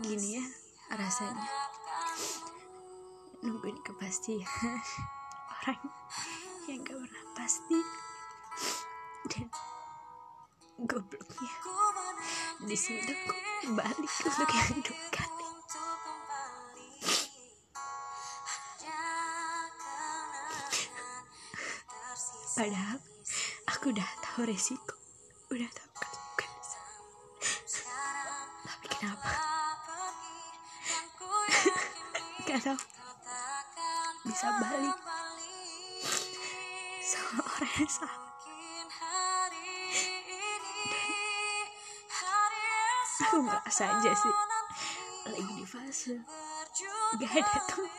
gini ya rasanya. Nungguin kepastian orang yang gak pernah pasti dan gobloknya. Di sini aku balik untuk yang dua kali. Padahal aku udah tahu resiko udah tahu tahu bisa balik. Sama orang yang salah aku merasa aja sih. Lagi di fase. Gak ada temen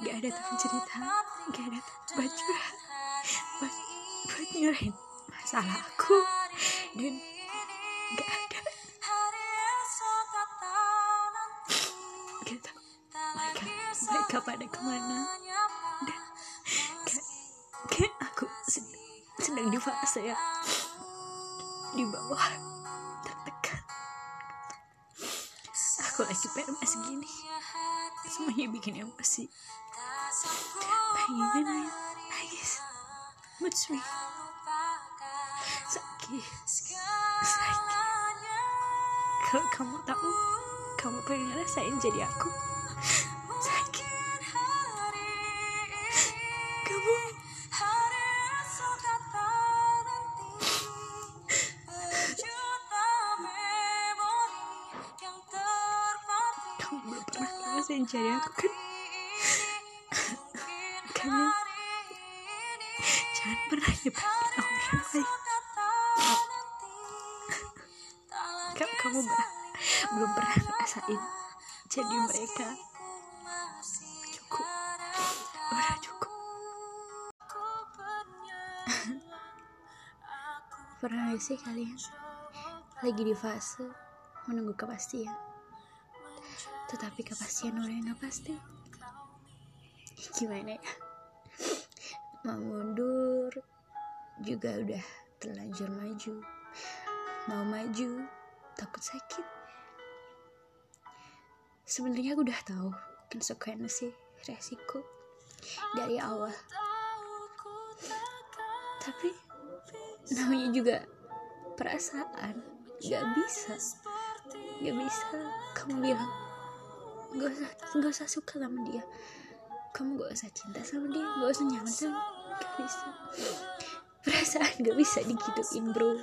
gak ada temen cerita. Gak ada buat curhat. Buat, buat masalah aku. Dan gak ada. Gitu mereka pada ke mana? Dan kayak, aku sedang, sedang di fase ya. Di bawah tertekan. Aku lagi PMS gini. Semuanya bikin emosi pengen nangis mood swing sakit. Sakit. Kalau kamu tahu kamu pengen ngerasain jadi aku ngerasain jadi aku kan makanya jangan pernah nyebatin orang lain kamu, kamu belum pernah ngerasain jadi mereka. Cukup. Udah cukup. Pernah sih kalian lagi di fase menunggu kepastian tetapi kepastian orang yang gak pasti. Gimana ya? Mau mundur juga udah terlanjur maju. Mau maju takut sakit. Sebenarnya aku udah tahu konsekuensi resiko dari awal. Tapi namanya juga perasaan. Gak bisa. Gak bisa kamu bilang gak usah gak usah suka sama dia. Kamu gak usah cinta sama dia gak usah nyaman sama gak bisa. Perasaan gak bisa digituin bro